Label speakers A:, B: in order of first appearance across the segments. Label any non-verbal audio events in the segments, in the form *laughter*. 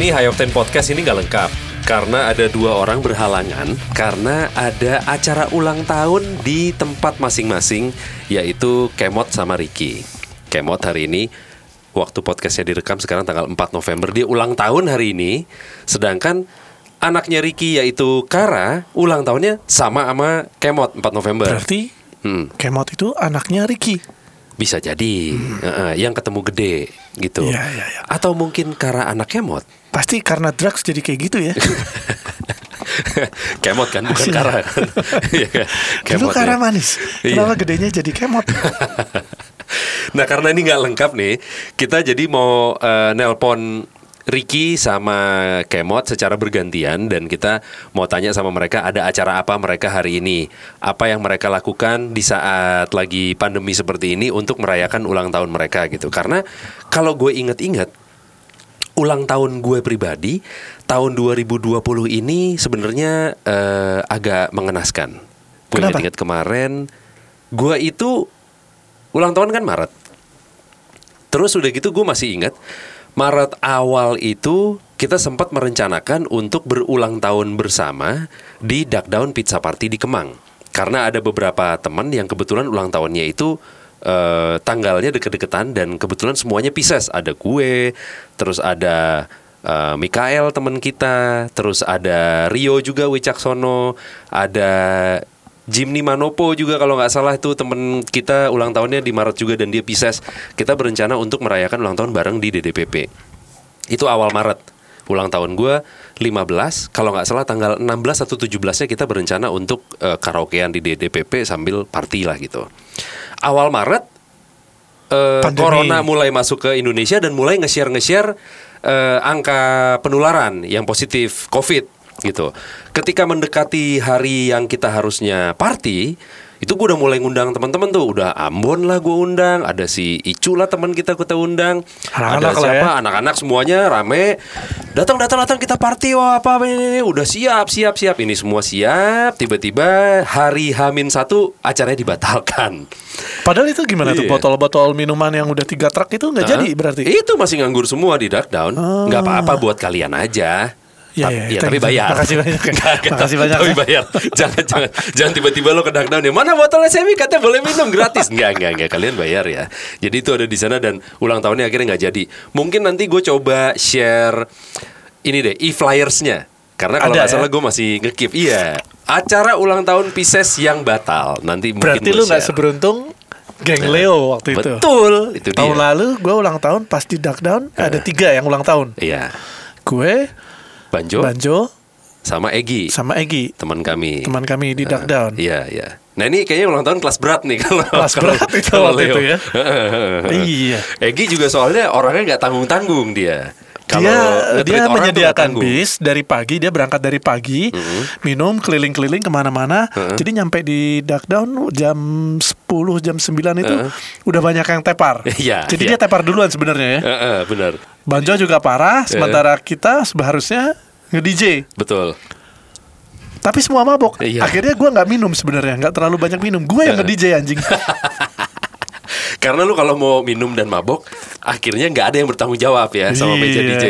A: Ini Hayokten Podcast ini nggak lengkap karena ada dua orang berhalangan karena ada acara ulang tahun di tempat masing-masing yaitu Kemot sama Ricky. Kemot hari ini waktu podcastnya direkam sekarang tanggal 4 November dia ulang tahun hari ini sedangkan anaknya Ricky yaitu Kara ulang tahunnya sama sama Kemot 4 November.
B: Berarti
A: Hmm,
B: Kemot itu anaknya Ricky.
A: bisa jadi Heeh, yang ketemu gede gitu.
B: Iya, iya, iya.
A: Atau mungkin Kara anak Kemot.
B: Pasti karena drugs jadi kayak gitu ya. *laughs*
A: kemot kan bukan kara *laughs* kan?
B: Dulu Kara
A: ya.
B: manis.
A: Iya.
B: Kenapa gedenya jadi Kemot? *laughs*
A: nah karena ini nggak lengkap nih kita jadi mau eh, nelpon Ricky sama Kemot secara bergantian dan kita mau tanya sama mereka ada acara apa mereka hari ini apa yang mereka lakukan di saat lagi pandemi seperti ini untuk merayakan ulang tahun mereka gitu karena kalau gue inget-inget ulang tahun gue pribadi tahun 2020 ini sebenarnya eh, agak mengenaskan. Gue ingat kemarin gue itu ulang tahun kan Maret. Terus udah gitu gue masih ingat Maret awal itu kita sempat merencanakan untuk berulang tahun bersama di Duck Down Pizza Party di Kemang. Karena ada beberapa teman yang kebetulan ulang tahunnya itu eh, tanggalnya deket-deketan dan kebetulan semuanya Pisces. Ada gue, terus ada eh, Mikael teman kita, terus ada Rio juga Wicaksono, ada Jimny Manopo juga kalau nggak salah itu temen kita ulang tahunnya di Maret juga dan dia Pisces. Kita berencana untuk merayakan ulang tahun bareng di DDPP. Itu awal Maret. Ulang tahun gue 15, kalau nggak salah tanggal 16 atau 17-nya kita berencana untuk eh, karaokean di DDPP sambil party lah gitu. Awal Maret
B: Pandemi.
A: corona mulai masuk ke Indonesia dan mulai nge-share nge-share eh, angka penularan yang positif COVID gitu. Ketika mendekati hari yang kita harusnya party, itu gue udah mulai ngundang teman-teman tuh, udah Ambon lah gue undang, ada si Icu lah teman kita kita undang,
B: Anak-anak
A: ada
B: lah
A: siapa
B: ya.
A: anak-anak semuanya rame, datang datang datang kita party wah apa ini, ini udah siap siap siap ini semua siap, tiba-tiba hari Hamin satu acaranya dibatalkan.
B: Padahal itu gimana tuh
A: Iya.
B: botol-botol minuman yang udah tiga truk itu nggak jadi
A: Hah?
B: berarti?
A: Itu masih nganggur semua di Duck Down. Nggak apa-apa buat kalian aja.
B: Ya,
A: Ta-
B: ya,
A: ya, tapi bayar.
B: Makasih banyak ya. *laughs*
A: Nggak, nggak,
B: Makasih banyak
A: Tapi
B: ya.
A: bayar. jangan jangan jangan tiba-tiba lo ke Down ya. Mana botolnya Semi katanya boleh minum gratis. Enggak, enggak, enggak. Kalian bayar ya. Jadi itu ada di sana dan ulang tahunnya akhirnya nggak jadi. Mungkin nanti gue coba share ini deh, e-flyersnya. Karena kalau nggak
B: ya?
A: salah gue masih nge-keep. Iya. Acara ulang tahun Pisces yang batal. Nanti mungkin
B: Berarti
A: gua
B: lu nggak seberuntung geng Leo waktu itu.
A: Betul, itu
B: Tahun
A: dia.
B: lalu gue ulang tahun pas di Duck Down ada tiga yang ulang tahun.
A: Iya.
B: Gue,
A: Banjo,
B: Banjo,
A: sama Egi.
B: sama Egi
A: teman kami.
B: teman kami di Duck Down.
A: Iya, iya. Nah ini kayaknya ulang tahun kelas berat nih kalau
B: Kelas
A: kalau-
B: berat itu
A: kalau
B: waktu
A: Leo.
B: itu ya. *laughs* Iya.
A: Egi juga soalnya orangnya nggak tanggung tanggung dia. Kalau
B: dia dia menyediakan bis dari pagi dia berangkat dari pagi minum keliling-keliling ke mana-mana. Jadi nyampe di Duck Down jam 10 jam 9 itu udah banyak yang tepar. *laughs*
A: Iya,
B: jadi
A: iya.
B: dia tepar duluan sebenarnya ya.
A: Benar,
B: Banjo juga parah sementara kita seharusnya nge DJ
A: betul.
B: tapi semua mabok.
A: Iya.
B: akhirnya gua nggak minum sebenarnya nggak terlalu banyak minum. Gue yang nge DJ anjing *laughs*
A: Karena lu kalau mau minum dan mabok, akhirnya nggak ada yang bertanggung jawab ya sama meja
B: Iya.
A: DJ.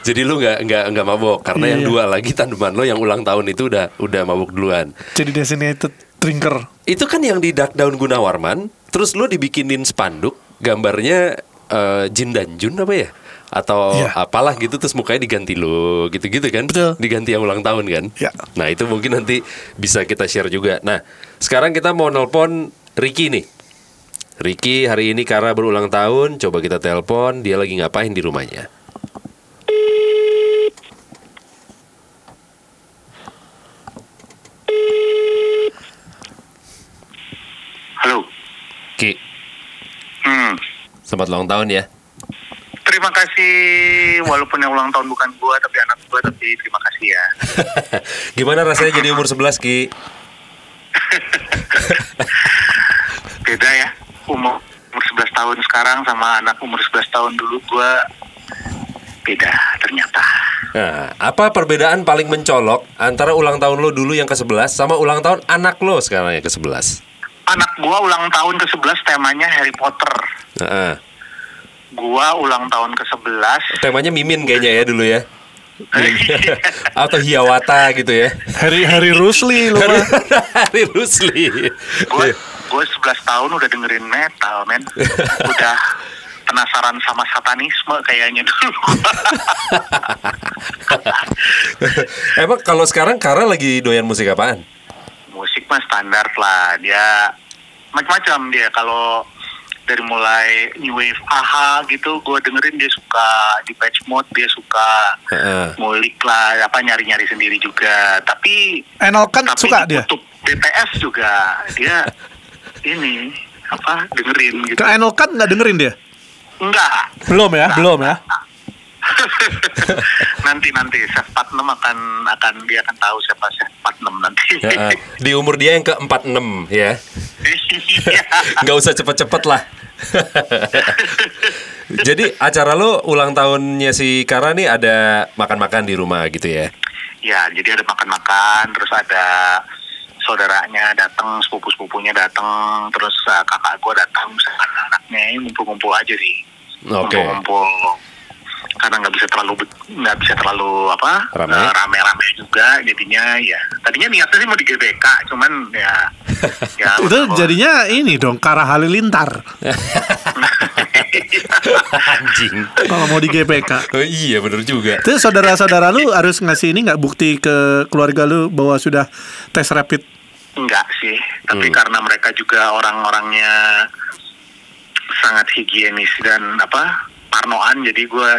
A: Jadi lu nggak nggak nggak mabok karena yang
B: Iya.
A: dua lagi tandeman lo yang ulang tahun itu udah udah mabok duluan.
B: jadi designated drinker
A: Itu kan yang di Duck Down Gunawarman, terus lo dibikinin spanduk gambarnya eh, Jin dan Jun apa ya? Atau
B: Iya.
A: apalah gitu terus mukanya diganti lo gitu-gitu kan?
B: Betul.
A: Diganti yang ulang tahun kan?
B: Ya.
A: Nah, itu mungkin nanti bisa kita share juga. Nah, sekarang kita mau nelpon Ricky nih. Ricky hari ini karena berulang tahun, coba kita telepon, dia lagi ngapain di rumahnya.
C: Halo.
A: Ki,
C: Hmm.
A: selamat ulang tahun ya.
C: Terima kasih walaupun yang ulang tahun bukan gua tapi anak gua tapi terima kasih ya. *laughs*
A: Gimana rasanya jadi umur 11, Ki? *laughs*
C: Beda ya. Umur umur 11 tahun sekarang sama anak umur 11 tahun dulu gua beda ternyata.
A: Nah, apa perbedaan paling mencolok antara ulang tahun lo dulu yang ke-11 sama ulang tahun anak lo sekarang yang ke-11?
C: Anak gua ulang tahun ke-11 temanya Harry Potter.
A: Heeh.
D: gua ulang tahun ke 11
A: Temanya Mimin kayaknya ya dulu ya. *laughs* Atau Hiawata gitu ya.
B: Harry Harry Rusli lu mah. *laughs*
A: Hari Rusli.
D: gue gue 11 tahun udah dengerin metal men *laughs* udah penasaran sama satanisme kayaknya dulu
A: Emang kalau sekarang Kara lagi doyan musik apaan?
D: musik mah standar lah dia macam-macam dia kalau dari mulai new wave aha gitu gue dengerin dia suka di patch mode dia suka
A: Heeh.
D: ngulik lah apa nyari-nyari sendiri juga tapi
B: Enol kan
D: tapi
B: suka dia.
D: untuk BTS juga dia *laughs* ini apa dengerin gitu
B: Ke Enol kan nggak dengerin dia?
D: enggak
B: Belum ya, belum ya. *laughs*
D: nanti nanti Chef Patnem akan akan dia akan tahu siapa Chef Patnem nanti.
A: Heeh. Di umur dia yang ke-46 ya.
D: Iya. *laughs*
A: Nggak usah cepet-cepet lah. *laughs* Jadi acara lo ulang tahunnya si Kara nih ada makan-makan di rumah gitu ya?
D: ya, jadi ada makan-makan, terus ada saudaranya datang, sepupu-sepupunya datang, terus uh, kakak gue datang, misalkan anaknya ini ngumpul-ngumpul aja sih.
A: Oke.
D: Ngumpul-ngumpul karena nggak bisa terlalu nggak bisa terlalu apa
A: Rame.
D: eh, rame-rame juga jadinya ya tadinya niatnya sih mau di GBK cuman ya ya *laughs*
B: Itu jadinya ini dong Kara Halilintar. *laughs*
A: Anjing.
B: Kalau mau di GPK.
A: Oh, iya bener juga.
B: Itu saudara-saudara lu harus ngasih ini nggak bukti ke keluarga lu bahwa sudah tes rapid.
D: Enggak sih, tapi
A: Hmm.
D: karena mereka juga orang-orangnya sangat higienis dan apa parnoan, jadi gue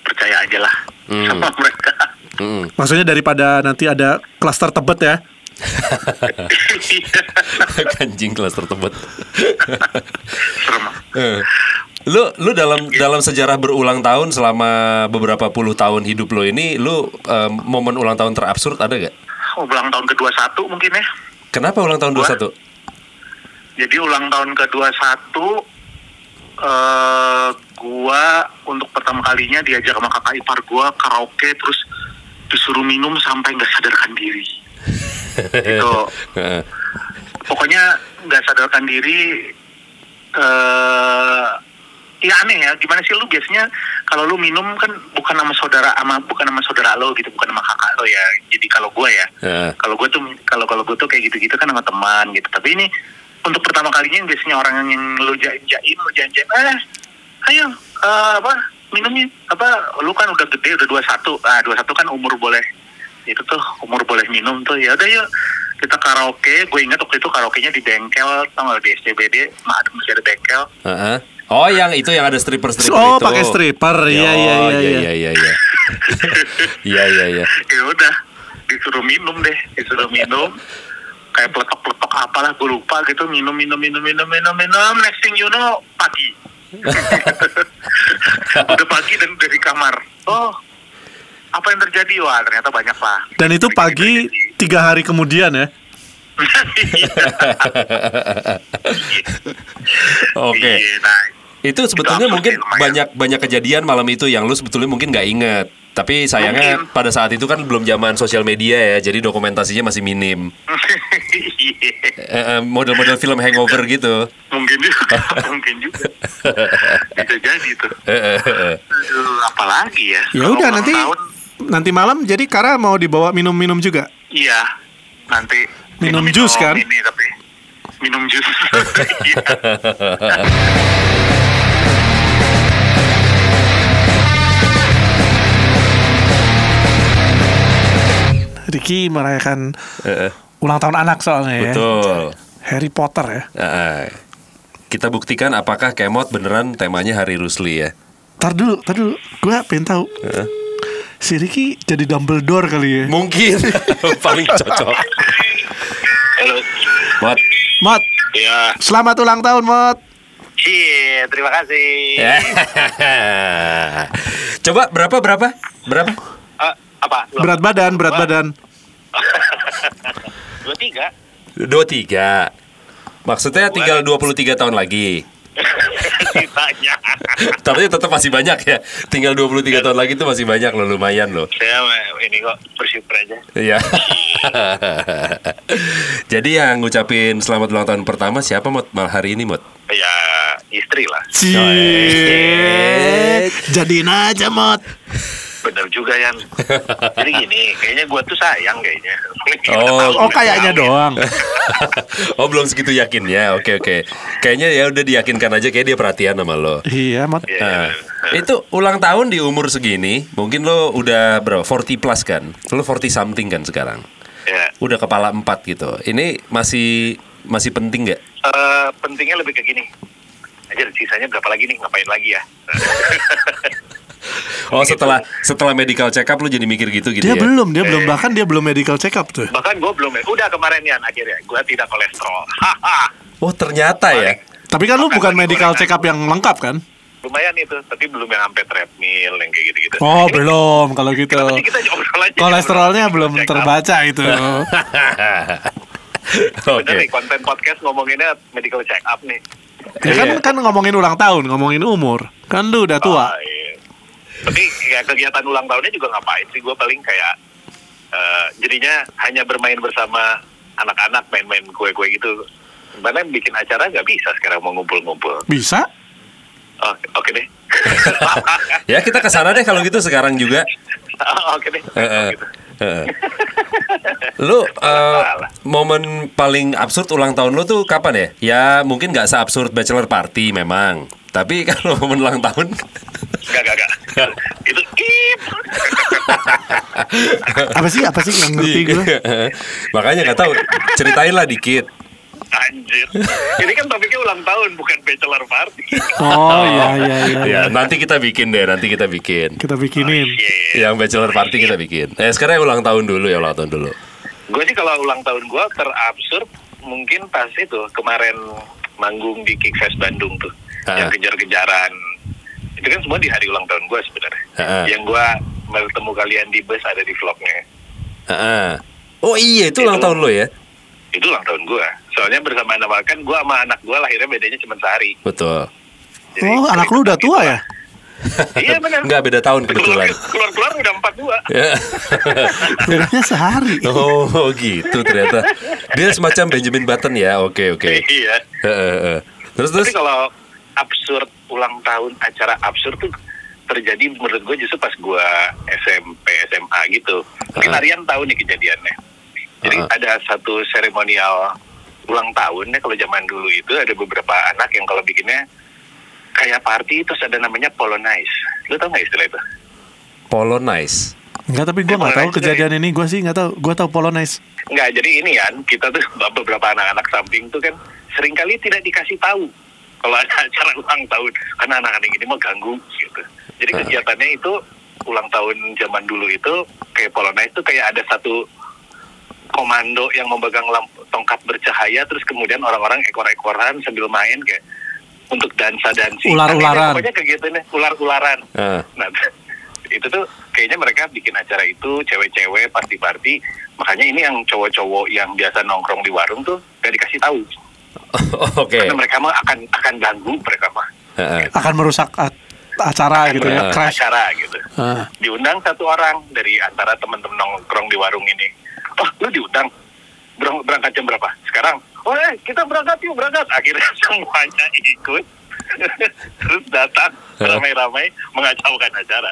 D: percaya aja lah
A: Hmm.
D: sama *laughs* mereka.
A: Mm.
B: Maksudnya daripada nanti ada klaster tebet ya. *laughs*
A: Kanjing kelas tertebet. Lu lu dalam dalam sejarah berulang tahun selama beberapa puluh tahun hidup lo ini, lu eh, momen ulang tahun terabsurd ada gak?
D: Ulang tahun kedua satu mungkin ya.
A: Kenapa ulang tahun
D: Gua?
A: 21?
D: Jadi ulang tahun kedua satu, eh gua untuk pertama kalinya diajak sama kakak ipar gua karaoke terus disuruh minum sampai nggak sadarkan diri. *laughs* Itu pokoknya nggak sadarkan diri eh ya aneh ya gimana sih lu biasanya kalau lu minum kan bukan nama saudara sama bukan nama saudara lo gitu bukan nama kakak lo ya. Jadi kalau gue ya kalau gue tuh kalau kalau gue tuh kayak gitu gitu kan sama teman gitu. Tapi ini untuk pertama kalinya biasanya orang yang lu jain lu janjian eh ayo eh, apa minumnya apa lu kan udah gede udah dua satu ah dua satu kan umur boleh itu tuh umur boleh minum tuh ya udah yuk kita karaoke gue ingat waktu itu karaoke-nya di bengkel tau gak di SCBD nah, ada masih ada bengkel
A: Heeh. Oh, yang itu yang ada stripper stripper
B: Oh,
A: itu.
B: pakai stripper. Iya,
A: Oh,
B: iya, iya,
A: iya
B: iya.
A: iya iya iya. *laughs* Iya iya iya.
D: ya udah disuruh minum deh disuruh minum kayak peletok-peletok apalah gue lupa gitu minum minum minum minum minum minum next thing you know pagi *laughs* udah pagi dan dari kamar oh apa yang terjadi wah ternyata banyak lah
B: Dan itu
D: Terjadi,
B: pagi
D: terjadi.
B: tiga hari kemudian ya. *laughs*
A: Oke.
D: Iya, nah,
A: Itu sebetulnya
D: absurd
A: mungkin
D: lumayan.
A: banyak banyak kejadian malam itu yang lu sebetulnya mungkin nggak inget. Tapi sayangnya
D: Mungkin.
A: pada saat itu kan belum zaman sosial media ya, jadi dokumentasinya masih minim. *laughs*
D: Iya,
A: Eh, eh, Model-model film hangover gitu.
D: mungkin juga *laughs* mungkin juga bisa jadi tuh
A: Eh,
D: apalagi ya
B: Ya udah nanti
D: tahun,
B: nanti malam jadi Kara mau dibawa minum-minum juga.
D: iya nanti
B: Minum jus, kan?
D: ini tapi minum jus *laughs* Iya.
B: Ricky merayakan
A: eh.
B: ulang tahun anak soalnya ya.
A: Betul.
B: Harry Potter ya.
A: Eh. Kita buktikan apakah kemot beneran temanya Hari Rusli ya.
B: Tar dulu, tar dulu. Gue pengen tahu.
A: Eh.
B: Si Ricky jadi Dumbledore kali ya.
A: Mungkin *laughs* paling cocok.
D: halo
A: Mot.
B: Mot,
D: ya
B: selamat ulang tahun Mot.
D: Cie, terima kasih. *laughs*
A: Coba berapa berapa? Berapa?
D: Eh, apa
B: Berat badan, berat badan. *laughs*
D: dua tiga
A: Dua tiga. Maksudnya tinggal 23 tahun lagi.
D: Sisanya *laughs*
A: Tapi tetap masih banyak ya. Tinggal 23 tahun lagi itu masih banyak loh, lumayan loh.
D: saya ini kok bersyukur aja
A: Iya. *laughs* Jadi yang ngucapin selamat ulang tahun pertama siapa Mot mal hari ini Mot?
D: ya
C: istri lah.
B: Cie. Jadiin aja mot.
C: Bener juga Yan. *laughs* Jadi gini, kayaknya gue tuh sayang kayaknya.
A: Oh. *laughs*
B: Oh kayaknya doang. *laughs*
A: oh belum segitu yakinnya. Oke oke. Kayaknya ya udah diyakinkan aja kayak dia perhatian sama lo.
B: Iya mot.
C: Iya.
A: Nah, itu ulang tahun di umur segini, mungkin lo udah berapa? 40 plus kan? Lo 40 something kan sekarang?
C: Ya.
A: Udah kepala empat gitu. Ini masih masih penting nggak?
C: Eh, pentingnya lebih ke gini. Aja sisanya berapa lagi nih? Ngapain lagi ya?
A: Oh setelah setelah medical check up lo jadi mikir gitu gitu
B: Dia
A: ya?
B: belum, dia belum
C: Eh.
B: bahkan dia belum medical check up tuh.
C: Bahkan gue belum. Udah kemarin Yan akhirnya. Gue tidak kolesterol. *laughs*
A: Oh ternyata ya.
B: Tapi kan lu bukan medical check up yang lengkap kan?
C: Lumayan itu. Tapi belum yang sampai treadmill yang kayak gitu-gitu.
B: Oh
C: Ini
B: belum kalau gitu.
C: Kita aja?
B: Kolesterolnya belum
C: Check up.
B: terbaca itu. *laughs*
A: Oke.
C: Nih konten podcast ngomonginnya medical check up nih.
B: Ya kan
A: Iya.
B: kan ngomongin ulang tahun, ngomongin umur. Kan lu udah tua.
C: Oh, iya. Tapi ya kegiatan ulang tahunnya juga ngapain sih? Gue paling kayak eh, jadinya hanya bermain bersama anak-anak main-main kue-kue gitu. Mana bikin acara nggak bisa sekarang mau ngumpul-ngumpul.
B: Bisa?
C: Oh, Oke deh. *laughs*
A: Ya kita ke sana deh kalau gitu sekarang juga.
C: Oh, Oke deh.
A: Heeh.
C: Gitu.
A: Heeh. Lu eh,
C: Salah.
A: momen paling absurd ulang tahun lu tuh kapan ya? Ya mungkin nggak seabsurd bachelor party memang. Tapi *laughs* kalau momen ulang tahun
C: Gak, gak, gak. Itu ip. *laughs*
B: Apa sih? Apa sih yang ngerti gue?
A: Makanya nggak tahu. Ceritain lah dikit.
C: Anjir. Ini kan topiknya ulang tahun, bukan bachelor party.
B: Oh iya iya iya.
A: Ya nanti kita bikin deh. Nanti kita bikin.
B: Kita bikinin.
C: Iya.
A: Yang bachelor party kita bikin. Eh sekarang ulang tahun dulu ya ulang tahun dulu.
C: Gue sih kalau ulang tahun gue terabsurd mungkin pas itu kemarin manggung di Kickfest Bandung tuh
A: Ah.
C: yang kejar-kejaran itu kan semua di hari ulang tahun gue sebenarnya
A: Ah.
C: yang gue bertemu kalian di bus ada di vlognya
A: Heeh. Oh iya itu ulang tahun lo ya.
C: itu ulang tahun gue soalnya bersama nama kan gue sama anak gue lahirnya bedanya cuma sehari
A: Betul.
C: Jadi
B: Oh anak lu udah tua ya?
C: Iya benar
A: Enggak beda tahun kebetulan.
C: keluar keluar udah empat dua
A: Ya. *laughs*
B: Bedanya sehari.
A: Oh gitu ternyata. Dia semacam Benjamin Button ya. Oke oke.
C: iya
A: Heeh, heeh. Terus terus.
C: Tapi kalau absurd ulang tahun acara absurd tuh terjadi menurut gue justru pas gue SMP SMA gitu. Mungkin
A: Ah.
C: Aryan tahu nih kejadiannya. Jadi
A: Ah.
C: ada satu seremonial ulang tahunnya kalau zaman dulu itu ada beberapa anak yang kalau bikinnya kayak party terus ada namanya Polonize. Lu tau nggak istilah itu?
A: Polonize.
B: Enggak tapi gue nggak tahu kejadian ini. Gue sih nggak tahu. Gue tahu Polonaise.
C: Enggak, jadi ini kan kita tuh beberapa anak-anak samping tuh kan sering kali tidak dikasih tahu kalau ada acara ulang tahun karena anak-anak ini mau ganggu gitu. Jadi
A: Ah.
C: kegiatannya itu ulang tahun zaman dulu itu kayak Polonaise itu kayak ada satu komando yang memegang lampu tongkat bercahaya terus kemudian orang-orang ekor-ekoran sambil main kayak untuk dansa dansi
B: Ular-ularan.
C: pokoknya kegiatannya ular-ularan
A: Ah.
C: Nah, *laughs* itu tuh kayaknya mereka bikin acara itu cewek-cewek party-party. Makanya ini yang cowok-cowok yang biasa nongkrong di warung tuh gak dikasih tahu. *laughs*
A: Oke.
C: Karena mereka mah akan akan ganggu mereka mah.
A: Heeh.
B: Akan merusak acara gitu ya. Crash.
C: Acara gitu.
B: Ah.
C: Diundang satu orang dari antara teman-teman nongkrong di warung ini. Oh, lu diundang? Berang- Berangkat jam berapa? Sekarang? Oh, eh, kita berangkat yuk, berangkat. Akhirnya *laughs* semuanya ikut. Terus datang ramai-ramai mengacaukan acara.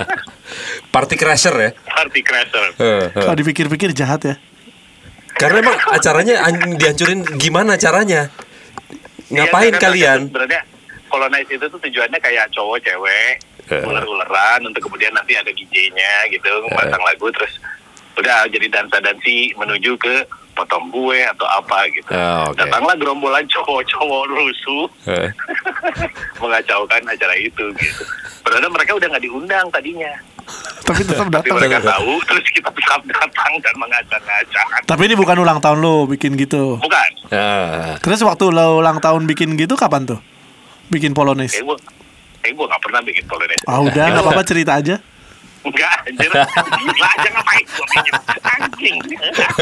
C: *laughs*
A: Party crasher ya.
C: Party crasher.
B: Kalau dipikir-pikir jahat ya.
A: Karena emang acaranya an- dihancurin gimana caranya? Ngapain
C: Iya, kan,
A: kalian?
C: Sebenarnya colonize itu tuh tujuannya kayak cowok cewek ular-ularan untuk kemudian nanti ada DJ-nya gitu pasang lagu terus udah jadi dansa-dansi menuju ke potong kue atau apa gitu.
A: Ah, oke.
C: Datanglah gerombolan cowok-cowok rusuh
A: Heeh. *laughs*
C: mengacaukan acara itu gitu. Padahal mereka udah nggak diundang tadinya.
B: Tapi tetap
C: Tapi
B: datang.
C: mereka tahu terus kita tetap datang dan mengacak-ngacak.
B: Tapi ini bukan ulang tahun lo bikin gitu.
C: Bukan.
A: Ah.
B: Terus waktu lo ulang tahun bikin gitu kapan tuh? Bikin Polonaise.
C: Eh gua, eh gua nggak pernah bikin polonaise.
B: Ah udah nggak apa-apa cerita aja.
C: Enggak, anjir. Gila aja ngapain gua bikin. Anjing.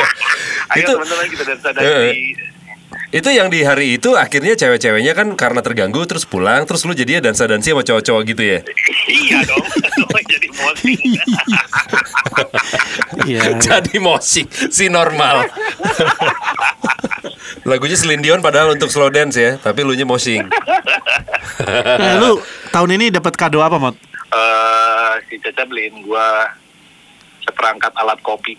C: *laughs* Ayo
A: Itu-
C: teman-teman kita dansa
A: Eh,
C: dansi.
A: Itu yang di hari itu akhirnya cewek-ceweknya kan karena terganggu terus pulang terus lu jadinya dansa-dansi sama cowok-cowok gitu ya.
C: iya dong. *laughs* Jadi mosing.
B: Iya. *laughs*
A: Jadi mosi si normal. Lagunya Celine Dion padahal untuk slow dance ya, tapi lu nya moshing.
B: Eh, lu tahun ini dapat kado apa, Mot?
C: Eh, si Caca beliin gua seperangkat alat kopi.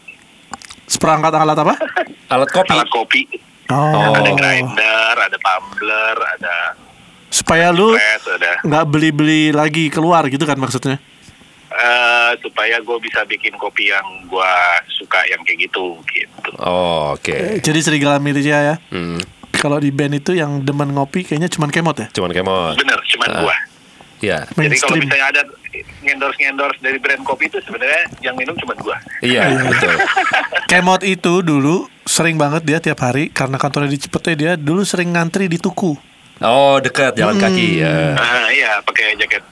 B: Seperangkat alat apa? *laughs*
A: Alat kopi.
C: Alat kopi.
B: Oh.
C: Ada grinder, ada tumbler, ada
B: Supaya lu nggak beli-beli lagi keluar gitu kan maksudnya?
C: eh supaya gue bisa bikin kopi yang gua suka yang kayak gitu gitu.
A: Oh, oke.
B: Jadi serigala militia ya.
A: Hmm,
B: Kalau di band itu yang demen ngopi kayaknya cuman kemot ya.
A: cuman kemot.
C: Bener, cuman
A: Ah.
C: gua.
A: Iya.
C: Jadi kalau misalnya ada ngendorse-ngendorse dari brand kopi itu sebenarnya yang minum cuma gua.
A: Iya, betul.
B: Kemot itu dulu sering banget dia tiap hari karena kantornya di Cipete dia dulu sering ngantri di tuku.
A: Oh, dekat jalan kaki ya.
C: Ah iya, pakai jaket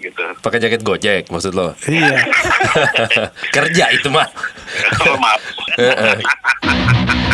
C: gitu.
A: Pakai jaket Gojek maksud lo.
B: Iya. *laughs*
A: Kerja itu mah. *laughs*
C: Oh, maaf.
A: Heeh. *laughs*